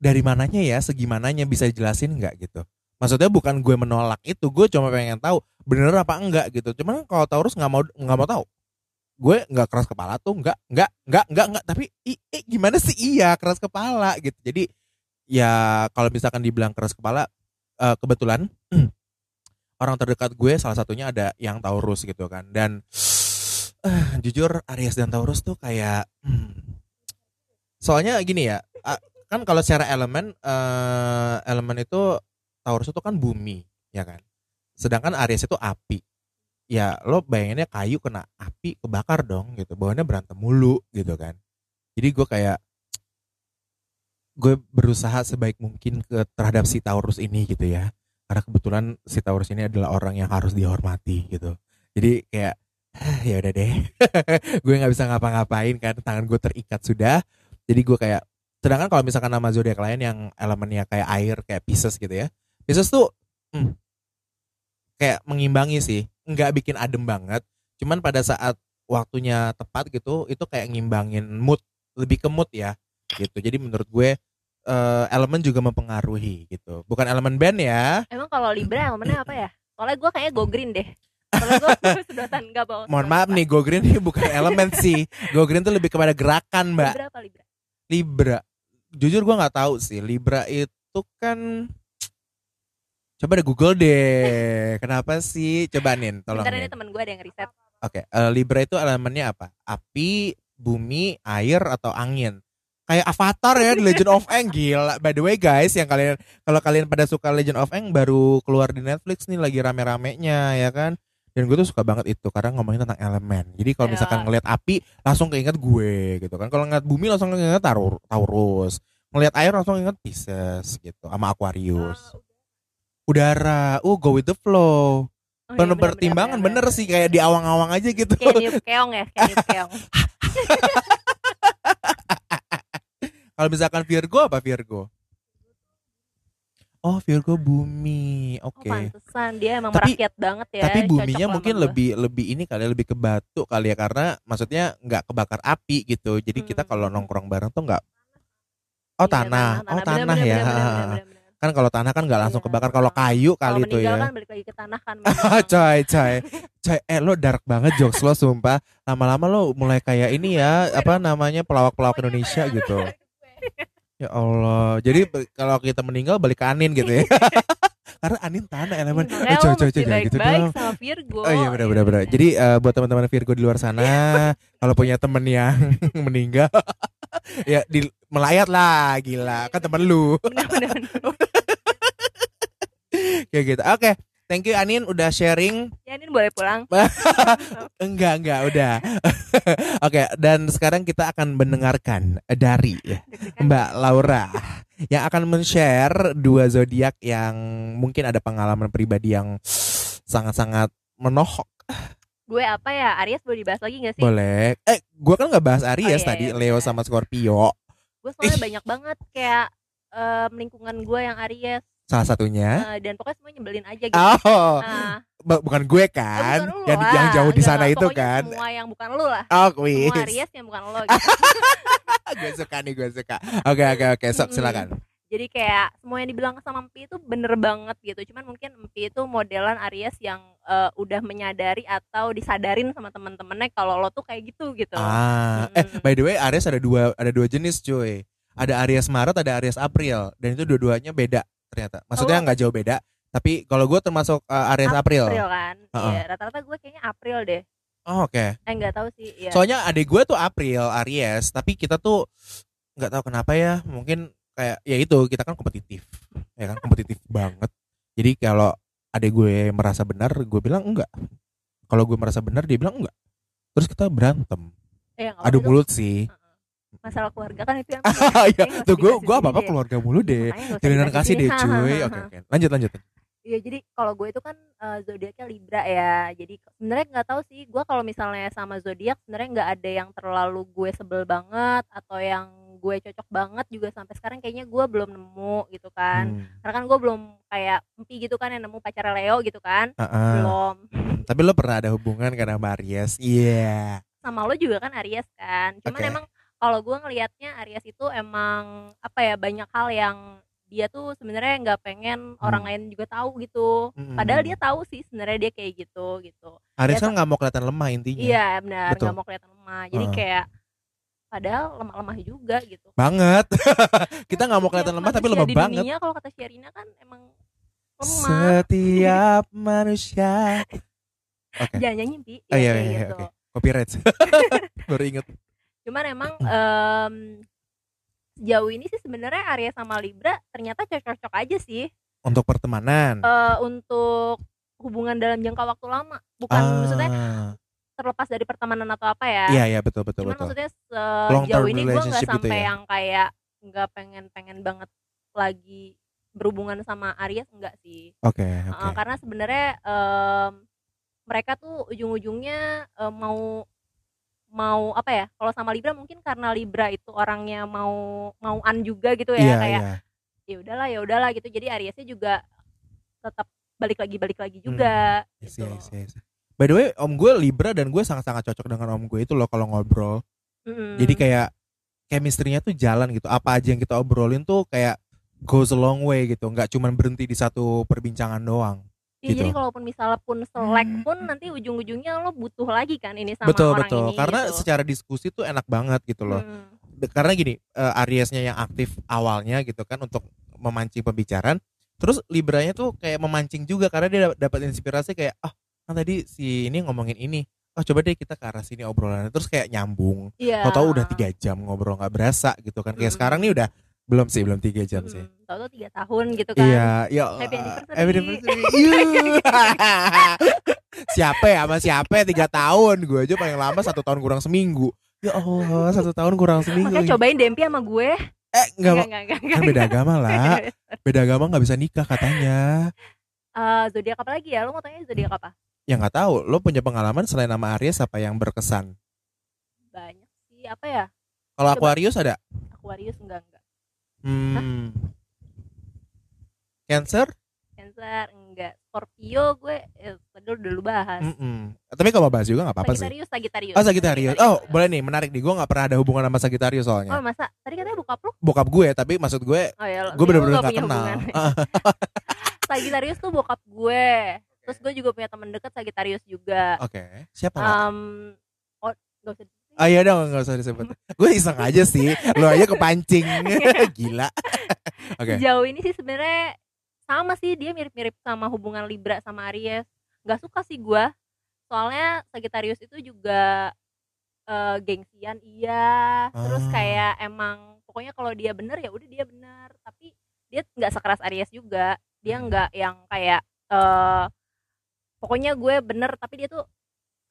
dari mananya ya segimananya bisa jelasin nggak gitu. Maksudnya bukan gue menolak itu, gue cuma pengen tahu bener apa enggak gitu. Cuman kalau Taurus nggak mau nggak mau tahu. Gue nggak keras kepala tuh nggak nggak nggak nggak nggak tapi i, i- gimana sih iya keras kepala gitu. Jadi ya kalau misalkan dibilang keras kepala eh, kebetulan orang terdekat gue salah satunya ada yang Taurus gitu kan. Dan eh, jujur Aries dan Taurus tuh kayak hmm, soalnya gini ya kan kalau secara elemen eh, elemen itu Taurus itu kan bumi ya kan. Sedangkan Aries itu api. Ya lo bayanginnya kayu kena api kebakar dong gitu. Bawaannya berantem mulu gitu kan. Jadi gue kayak gue berusaha sebaik mungkin ke terhadap si Taurus ini gitu ya karena kebetulan si Taurus ini adalah orang yang harus dihormati gitu. Jadi kayak "Ah, ya udah deh. Gue nggak bisa ngapa-ngapain kan tangan gue terikat sudah. Jadi gue kayak sedangkan kalau misalkan nama zodiak lain yang elemennya kayak air kayak Pisces gitu ya Pisces tuh hmm, kayak mengimbangi sih. Nggak bikin adem banget cuman pada saat waktunya tepat gitu itu kayak ngimbangin mood lebih ke mood ya gitu. Jadi menurut gue eh, elemen juga mempengaruhi gitu bukan elemen band ya Emang kalau Libra elemennya apa ya? Soalnya gue kayaknya go green deh. Soalnya gue sedotan enggak bawa. mohon maaf nih go green ini bukan elemen sih go green tuh lebih kepada gerakan mbak Libra apa Libra? Libra jujur gue nggak tahu sih Libra itu kan coba deh Google deh kenapa sih coba nin tolong Bentar ini nin temen gue ada yang riset. oke eh, Libra itu elemennya apa api bumi air atau angin kayak Avatar ya di Legend of Aang. Gila. By the way guys yang kalian kalau kalian pada suka Legend of Aang baru keluar di Netflix nih lagi rame-ramenya ya kan? Dan gue tuh suka banget itu karena ngomongin tentang elemen. Jadi kalau Ya. misalkan ngelihat api langsung keinget gue gitu kan. Kalau ngeliat bumi langsung keinget Taur- Taurus. Ngelihat air langsung inget Pisces gitu sama Aquarius. Udara. Uh go with the flow. Oh, iya, penuh bener, pertimbangan bener, bener, sih kayak di awang-awang aja gitu. Kayak niup keong ya, kayak niup keong. kalau misalkan Virgo apa Virgo? Oh Virgo bumi. Oh oke pantesan. Dia emang Tapi- merakyat banget ya. tapi buminya mungkin lebih lebih ini kali ya, lebih ke batu kali ya. Karena maksudnya nggak kebakar api gitu. Jadi kita Hmm. kalau nongkrong bareng tuh nggak oh Iya, tanah. oh Bener, tanah bener, ya. bener, bener, bener, bener. kan kalau tanah kan nggak langsung Iya. kebakar. Kalau kayu kali itu ya. kan balik lagi ke tanah kan. Coy coy. Coy eh lo dark banget jokes lo sumpah. Lama-lama lo mulai kayak ini ya apa namanya pelawak-pelawak Indonesia gitu ya Allah jadi be- kalau kita meninggal balik ke Anin gitu ya karena Anin tanah elemen Makanya eh mesti coy jangan gitu dong sama Virgo. Oh iya benar benar benar. Jadi eh, buat teman-teman Virgo di luar sana, kalau punya temen yang meninggal, ya di melayat lah, gila. Kan temen lu. Bener, bener. Kayak gitu. Oke, thank you Anin udah sharing. Ya ini boleh pulang. Enggak enggak udah. Oke, dan sekarang kita akan mendengarkan dari. Mbak Laura yang akan men-share dua zodiak yang mungkin ada pengalaman pribadi yang sangat-sangat menohok. Gue apa ya? Aries boleh dibahas lagi gak sih? Boleh. Eh, gua kan nggak bahas Aries iya, tadi, iya, Leo sama Scorpio. Gue soalnya Ih. banyak banget kayak em, lingkungan gue yang Aries Salah satunya. eh, dan pokoknya semua nyebelin aja gitu. Oh, bu- bukan gue eh, kan, bukan lu yang, lah. yang jauh di sana itu kan. Semua yang bukan lu lah. Oh, Semua. Aries yang bukan lo gitu. gue suka nih, gue suka. Oke, oke, oke. Sok Mm-mm. silakan. Jadi kayak semua yang dibilang sama Empi itu bener banget gitu. Cuman mungkin Empi itu modelan Aries yang eh, udah menyadari atau disadarin sama temen-temennya kalau lo tuh kayak gitu gitu. Ah, eh Mm-mm. by the way, Aries ada dua ada dua jenis, cuy. Ada Aries Maret, ada Aries April, dan itu dua-duanya beda ternyata. Maksudnya nggak jauh beda, tapi kalau gue termasuk uh, Aries April. April kan. Uh-uh. Iya, rata-rata gue kayaknya April deh. Oh, oke. Eh nggak tahu sih. Iya. Soalnya adik gue tuh April, Aries, tapi kita tuh nggak tahu kenapa ya, mungkin kayak ya itu kita kan kompetitif, ya kan kompetitif banget. Jadi kalau adik gue merasa benar, gue bilang enggak, kalau gue merasa benar dia bilang enggak terus kita berantem Eh, nggak adu apa-apa, itu mulut sih masalah keluarga kan itu yang Iya, tuh gue gue apa apa keluarga mulu deh. Jalinan kasih deh cuy. Oke oke. Lanjut lanjut. Iya jadi kalau gue itu kan eh, zodiaknya Libra ya. Jadi sebenarnya nggak tahu sih gue kalau misalnya sama zodiak sebenarnya nggak ada yang terlalu gue sebel banget atau yang gue cocok banget juga sampai sekarang kayaknya gue belum nemu gitu kan. Hmm. Karena kan gue belum kayak empi gitu kan yang nemu pacar Leo gitu kan. Ah, ah. Belum. Tapi lo pernah ada hubungan kan sama Aries? Iya. Sama lo juga kan Aries kan. Cuman Oke. emang kalau gue ngelihatnya Aries itu emang apa ya banyak hal yang dia tuh sebenarnya nggak pengen orang Hmm. lain juga tahu gitu. Mm-mm. Padahal dia tahu sih sebenarnya dia kayak gitu gitu. Aries kan nggak mau kelihatan lemah intinya. Iya benar nggak mau kelihatan lemah. Jadi kayak padahal lemah-lemah juga gitu. Banget. Kita nggak mau Iya, kelihatan lemah tapi lemah di banget. Dunia kalau kata Sherina kan emang lemah. Setiap manusia. Oke. Jangan nyanyi. Oh, Ya, iya, kayak iya, gitu. oke. Copyright. Baru inget. Cuman emang em, sejauh ini sih sebenarnya Aries sama Libra ternyata cocok-cocok aja sih Untuk pertemanan. eh, untuk hubungan dalam jangka waktu lama. Bukan maksudnya Ah. terlepas dari pertemanan atau apa ya. Iya iya betul betul Cuman betul. maksudnya sejauh ini gue nggak gitu sampai ya? yang kayak nggak pengen-pengen banget lagi berhubungan sama Aries enggak sih. Oke Uh, oke. karena sebenarnya em, mereka tuh ujung-ujungnya em, mau mau apa ya? Kalau sama Libra mungkin karena Libra itu orangnya mau mauan juga gitu ya Iya kayak iya. ya udahlah ya udahlah gitu. Jadi Ariesnya juga tetap balik lagi balik lagi juga Yes, gitu. yes, yes. By the way, om gue Libra dan gue sangat-sangat cocok dengan om gue itu loh kalau ngobrol. Mm-mm. Jadi kayak chemistry-nya tuh jalan gitu. Apa aja yang kita obrolin tuh kayak goes a long way gitu. Nggak cuma berhenti di satu perbincangan doang. Iya, jadi gitu. kalaupun misalnya pun selek pun nanti ujung-ujungnya lo butuh lagi kan ini sama betul orang betul. ini Karena gitu. secara diskusi tuh enak banget gitu loh. Hmm. De- Karena gini, eh, Ariesnya yang aktif awalnya gitu kan untuk memancing pembicaraan. Terus Libranya tuh kayak memancing juga karena dia dap- dapat inspirasi kayak ah kan tadi si ini ngomongin ini. Oh coba deh kita ke arah sini obrolannya terus kayak nyambung. Iya. Tahu-tahu udah tiga jam ngobrol nggak berasa gitu kan. Kayak Mm. sekarang nih udah belum sih belum tiga jam sih. Hmm, Tahu-tahu tiga tahun gitu kan. Iya, ya Happy anniversary. Happy anniversary. Yuh. siapa ya sama siapa ya tiga tahun gue aja paling lama satu tahun kurang seminggu. Ya Allah satu tahun kurang seminggu. Makanya cobain Dempi sama gue. Eh nggak Enggak, enggak, enggak. kan beda agama lah. Beda agama nggak bisa nikah katanya. Eh, zodiak apa lagi ya? Lo mau tanya zodiak apa? Ya nggak tahu. Lo punya pengalaman selain nama Aries apa yang berkesan? Banyak sih. Apa ya? Kalau. Aquarius ada? Aquarius enggak enggak. Hmm. Cancer? Cancer enggak. Scorpio gue eh, tadi udah lu bahas. Mm-mm. Tapi kalau bahas juga nggak apa-apa sih. Sagittarius, Sagittarius. Oh Sagittarius. Oh boleh nih menarik nih. Gue nggak pernah ada hubungan sama Sagittarius Oh soalnya. masa? Tadi katanya bokap lu? Bokap gue tapi maksud gue Oh ya, gue bener-bener nggak nggak kenal. Sagittarius tuh bokap gue. Terus gue juga punya temen deket Sagittarius juga. Oke. Siapa? lah? Um, oh, gak usah Ah iya dong nggak usah disebut. gue iseng aja sih. Lo aja kepancing. Gila. Oke. Sejauh ini sih sebenarnya sama sih dia mirip-mirip sama hubungan Libra sama Aries. Gak suka sih gua. Soalnya Sagittarius itu juga eh, gengsian iya. Terus Ah. kayak emang pokoknya kalau dia bener ya udah dia bener. Tapi dia nggak sekeras Aries juga. Dia Hmm. nggak yang kayak eh pokoknya gue bener tapi dia tuh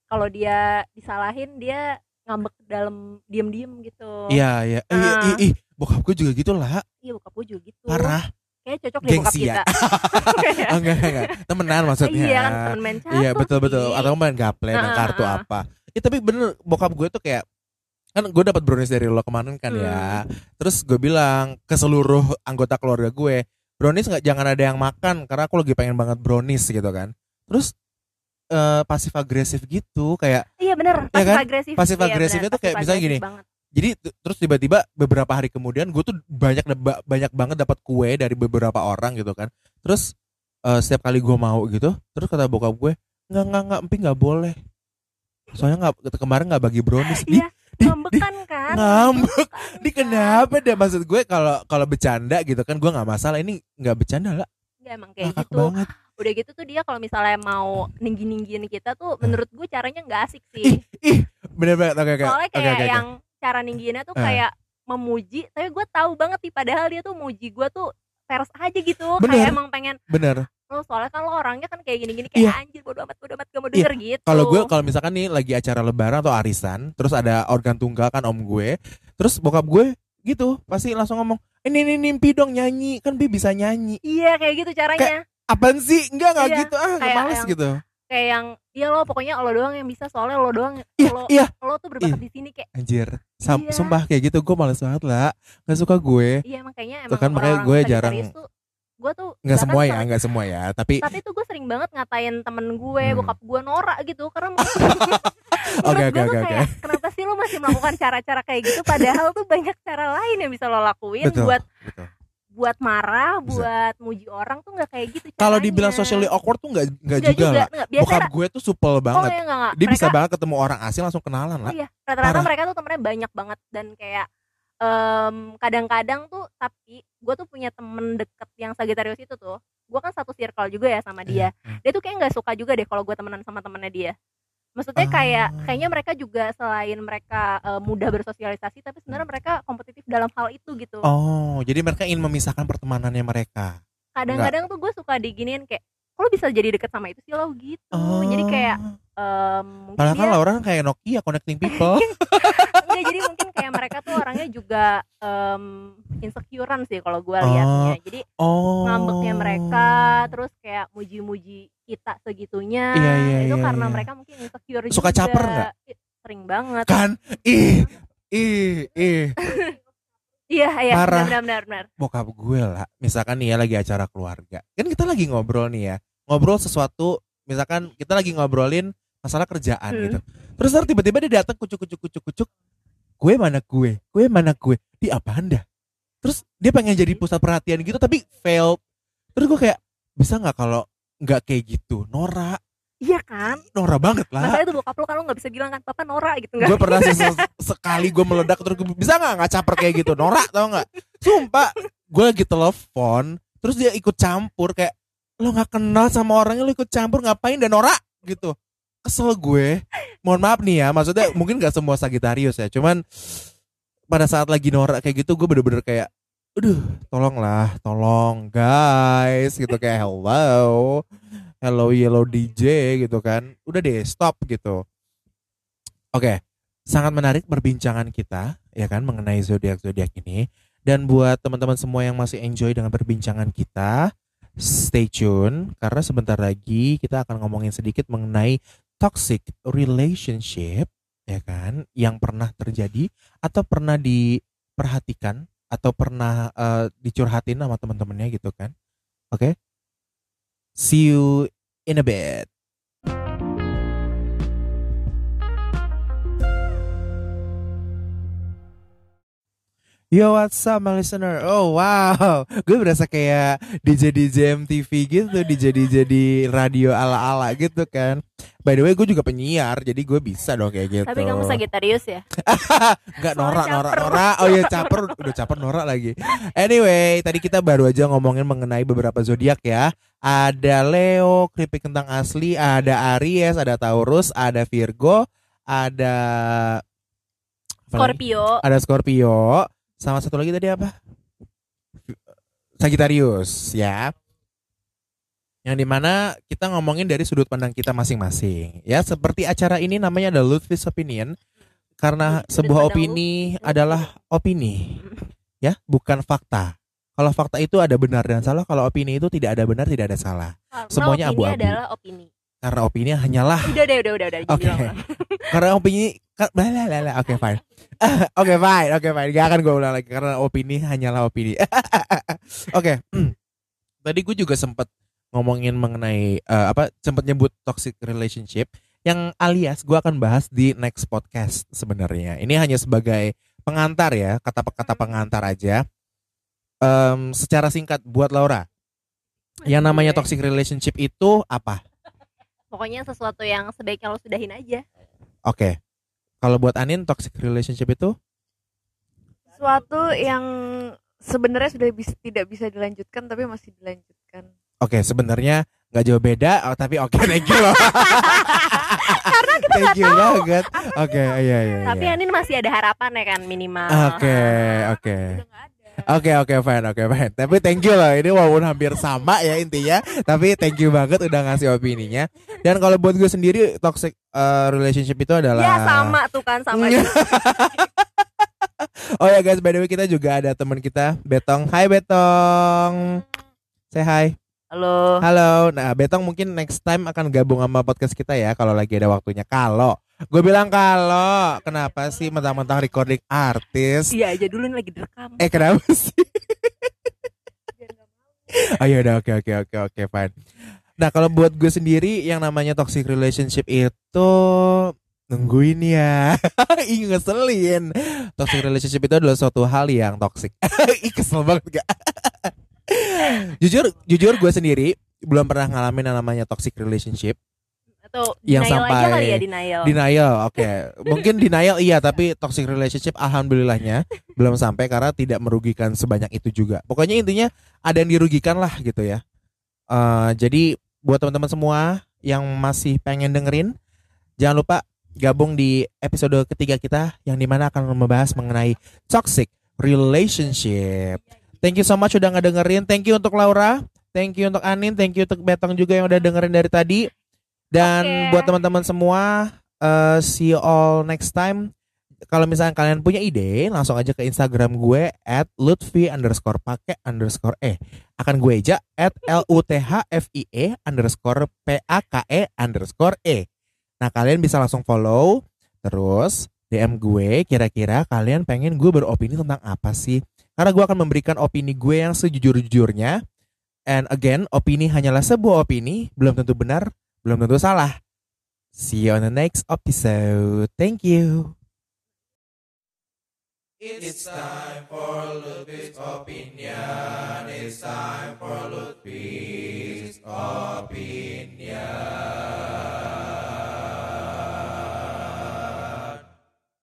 kalau dia disalahin dia ngambek dalam diem-diem gitu. Iya iya. Eh, ih, Ah. ih, ih, bokap gue juga gitu lah. Iya bokap gue juga gitu. Parah. Kayak cocok deh bokap ya. kita. Oh, enggak enggak. Temenan maksudnya. Iya kan temen main catur Iya betul betul. sih. Atau main gaple, main kartu apa. Ya tapi bener bokap gue tuh kayak kan gue dapat brownies dari lo kemarin kan ya. Hmm. Terus gue bilang ke seluruh anggota keluarga gue, brownies nggak jangan ada yang makan karena aku lagi pengen banget brownies gitu kan. Terus eh pasif agresif gitu kayak Iya bener, Iya pasif kan? agresif. Pasif Iya, agresifnya bener, tuh kayak misalnya gini. banget. Jadi terus tiba-tiba beberapa hari kemudian gue tuh banyak ba- banyak banget dapat kue dari beberapa orang gitu kan terus eh, setiap kali gue mau gitu terus kata bokap gue nggak nggak nggak empi nggak boleh soalnya nggak kemarin nggak bagi brownies di Iya, di- ngambekan kan. ngambek di kan. kenapa deh maksud gue kalau kalau bercanda gitu kan gue nggak masalah ini nggak bercanda lah Nggak, emang kayak ngakak gitu. banget Udah gitu tuh dia kalau misalnya mau ninggi-ninggiin kita tuh menurut gue caranya nggak asik ih sih. ih bener banget oke oke Soalnya oke kayak oke oke. yang cara ninggiinnya tuh Ah. kayak memuji, tapi gue tahu banget nih padahal dia tuh muji gue tuh peres aja gitu. Bener. Kayak emang pengen bener lo soalnya kan lo orangnya kan kayak gini-gini kayak Iya. anjir bodo amat bodo amat gak mau denger gitu Kalau gue kalau misalkan nih lagi acara lebaran atau arisan, terus ada organ tunggal kan om gue, terus bokap gue gitu pasti langsung ngomong, ini ini mimpi dong nyanyi kan bi bisa nyanyi. iya kayak gitu caranya Apaan sih? Enggak enggak Iya, gitu ah, enggak kayak males yang- gitu. Kayak yang iya lo pokoknya lo doang yang bisa soalnya lo doang Iya, lo iya. lo tuh berbakat di sini kayak Anjir, Sam- Iya. sumpah kayak gitu gue males banget lah. Gak suka gue. iya makanya Tuh emang kan makanya gue jarang- tuh gue tuh Nggak semua ya, nggak semua ya. Tapi tapi tuh gue sering banget ngatain temen gue Hmm. bokap gue norak gitu karena Oke, oke, tuh oke, kenapa sih lo masih melakukan cara-cara kayak gitu padahal tuh banyak cara lain yang bisa lo lakuin betul. buat betul. Buat marah Bisa. buat muji orang tuh nggak kayak gitu Kalau dibilang socially awkward tuh nggak nggak Nggak juga, lah. nggak. biasa Bokap gue tuh supel oh banget. ya nggak nggak Dia bisa Mereka- banget ketemu orang asing langsung kenalan oh lah. iya rata-rata mereka tuh temennya banyak banget dan kayak em, kadang-kadang tuh tapi gue tuh punya temen deket yang Sagittarius itu tuh gue kan satu circle juga ya sama dia Hmm. dia tuh kayak nggak suka juga deh kalau gue temenan sama temennya dia maksudnya kayak Ah. kayaknya mereka juga selain mereka eh, mudah bersosialisasi tapi sebenarnya mereka kompetitif dalam hal itu gitu Oh, jadi mereka ingin memisahkan pertemanannya mereka. kadang-kadang tuh gue suka diginiin kayak kok lo bisa jadi deket sama itu sih lo gitu Oh. jadi kayak em, mungkin Padahal kan kan kayak Nokia connecting people. enggak jadi mungkin kayak mereka tuh orangnya juga em, insecurean sih kalau gue liatnya jadi oh. ngambeknya mereka terus kayak muji-muji kita segitunya Iya, iya, itu iya, karena iya. mereka mungkin insecure Suka juga. caper nggak? Sering banget Kan ih ih ih iya iya Parah. benar benar benar bokap gue lah. Misalkan nih ya lagi acara keluarga. Kan kita lagi ngobrol nih ya. Ngobrol sesuatu misalkan kita lagi ngobrolin masalah kerjaan Hmm. gitu. Terus ntar tiba-tiba dia datang kucuk kucuk kucuk kucuk. Gue mana gue? Gue mana gue? Di apa anda? Terus dia pengen jadi pusat perhatian gitu tapi failed. Terus gue kayak bisa nggak kalau nggak kayak gitu? Nora, iya kan? Nora banget lah. masalahnya tuh bokap lo kan lo nggak bisa bilang kan papa Nora gitu nggak gue pernah ses- sekali gue meledak terus gue, bisa nggak nggak caper kayak gitu? Norak tau nggak? Sumpah gue lagi telepon terus dia ikut campur kayak lo nggak kenal sama orangnya lo ikut campur ngapain? Dan norak gitu. Kesel gue. Mohon maaf nih ya maksudnya mungkin nggak semua Sagitarius ya cuman pada saat lagi norak kayak gitu gue bener-bener kayak Aduh, tolonglah, tolong guys, gitu kayak hello, hello yellow DJ gitu kan, udah deh stop gitu. Oke, sangat menarik perbincangan kita ya kan mengenai zodiak zodiak ini. Dan buat teman-teman semua yang masih enjoy dengan perbincangan kita, stay tune karena sebentar lagi kita akan ngomongin sedikit mengenai toxic relationship ya kan yang pernah terjadi atau pernah diperhatikan atau pernah eh, dicurhatin sama teman-temannya gitu kan. Oke. See you in a bit. Yo what's up my listener Oh wow Gue berasa kayak DJ DJ MTV gitu DJ DJ di radio ala-ala gitu kan By the way gue juga penyiar Jadi gue bisa dong kayak gitu. Tapi kamu Sagittarius ya? Enggak Soalnya norak norak norak. Oh iya caper. Udah caper norak lagi. Anyway Tadi kita baru aja ngomongin mengenai beberapa zodiak ya. Ada Leo Keripik kentang asli Ada Aries Ada Taurus Ada Virgo Ada? Scorpio. Ada Scorpio. Sama satu lagi tadi apa? Sagittarius ya yang di mana kita ngomongin dari sudut pandang kita masing-masing. Ya seperti acara ini namanya ada Lutfi's Opinion karena Sudut sebuah opini adalah opini. Ya bukan fakta. Kalau fakta itu ada benar dan salah kalau opini itu tidak ada benar tidak ada salah. Karena semuanya opini abu-abu. adalah opini. Karena opini hanyalah udah deh udah udah udah. Oke. bilang. karena opini oke fine. Oke fine oke fine. Gak akan gue ulang lagi karena opini hanyalah opini. Oke. Hmm. tadi gue juga sempat ngomongin mengenai eh, apa sempat nyebut toxic relationship yang alias gue akan bahas di next podcast sebenarnya. Ini hanya sebagai pengantar ya kata-kata pengantar aja. Em, secara singkat buat Laura. Yang namanya toxic relationship itu apa? Pokoknya sesuatu yang sebaiknya lo sudahin aja. Oke. Kalau buat Anin toxic relationship itu? Suatu yang sebenarnya sudah bis- tidak bisa dilanjutkan tapi masih dilanjutkan. Oke sebenarnya nggak jauh beda oh, tapi oke thank you loh. thank you banget. Oke iya iya. tapi iya. Anin masih ada harapan ya kan minimal Oke oke. Oke oke fine oke fine. Tapi thank you loh. Ini walaupun hampir sama ya intinya. Tapi thank you banget udah ngasih opininya. Dan kalau buat gue sendiri toxic uh, relationship itu adalah. Ya sama tuh kan sama. juga. oh ya guys, by the way kita juga ada teman kita Betong. Hai Betong. Say hi. Halo. Halo. Nah, Betong mungkin next time akan gabung sama podcast kita ya kalau lagi ada waktunya. Kalau gue bilang kalau kenapa sih mentang-mentang recording artis? Iya aja dulu ini lagi direkam. Eh kenapa sih? oh ya udah oke oke oke oke fine. Nah kalau buat gue sendiri yang namanya toxic relationship itu nungguin ya, ih ngeselin. Toxic relationship itu adalah suatu hal yang toxic. ih kesel banget gak? Jujur jujur gue sendiri belum pernah ngalamin yang namanya toxic relationship. Atau Yang denial aja sampai kali ya denial. Denial, oke. Mungkin denial iya, tapi toxic relationship alhamdulillahnya belum sampai karena tidak merugikan sebanyak itu juga. Pokoknya intinya ada yang dirugikan lah gitu ya. Eh, jadi buat teman-teman semua yang masih pengen dengerin, jangan lupa gabung di episode ketiga kita yang di mana akan membahas mengenai toxic relationship. Thank you so much udah ngedengerin. Thank you untuk Laura. Thank you untuk Anin. Thank you untuk Betong juga yang udah dengerin dari tadi. Dan Oke. buat teman-teman semua, eh, see you all next time. Kalau misalnya kalian punya ide, langsung aja ke Instagram gue at lutfi underscore pakai underscore e. Akan gue aja at l u t h f i e underscore p a k e underscore e. Nah kalian bisa langsung follow, terus DM gue. Kira-kira kalian pengen gue beropini tentang apa sih? Karena gue akan memberikan opini gue yang sejujur-jujurnya. And again, opini hanyalah sebuah opini, belum tentu benar, belum tentu salah. See you on the next episode. Thank you. It's time for Ludwig's opinion. It's time for Ludwig's opinion.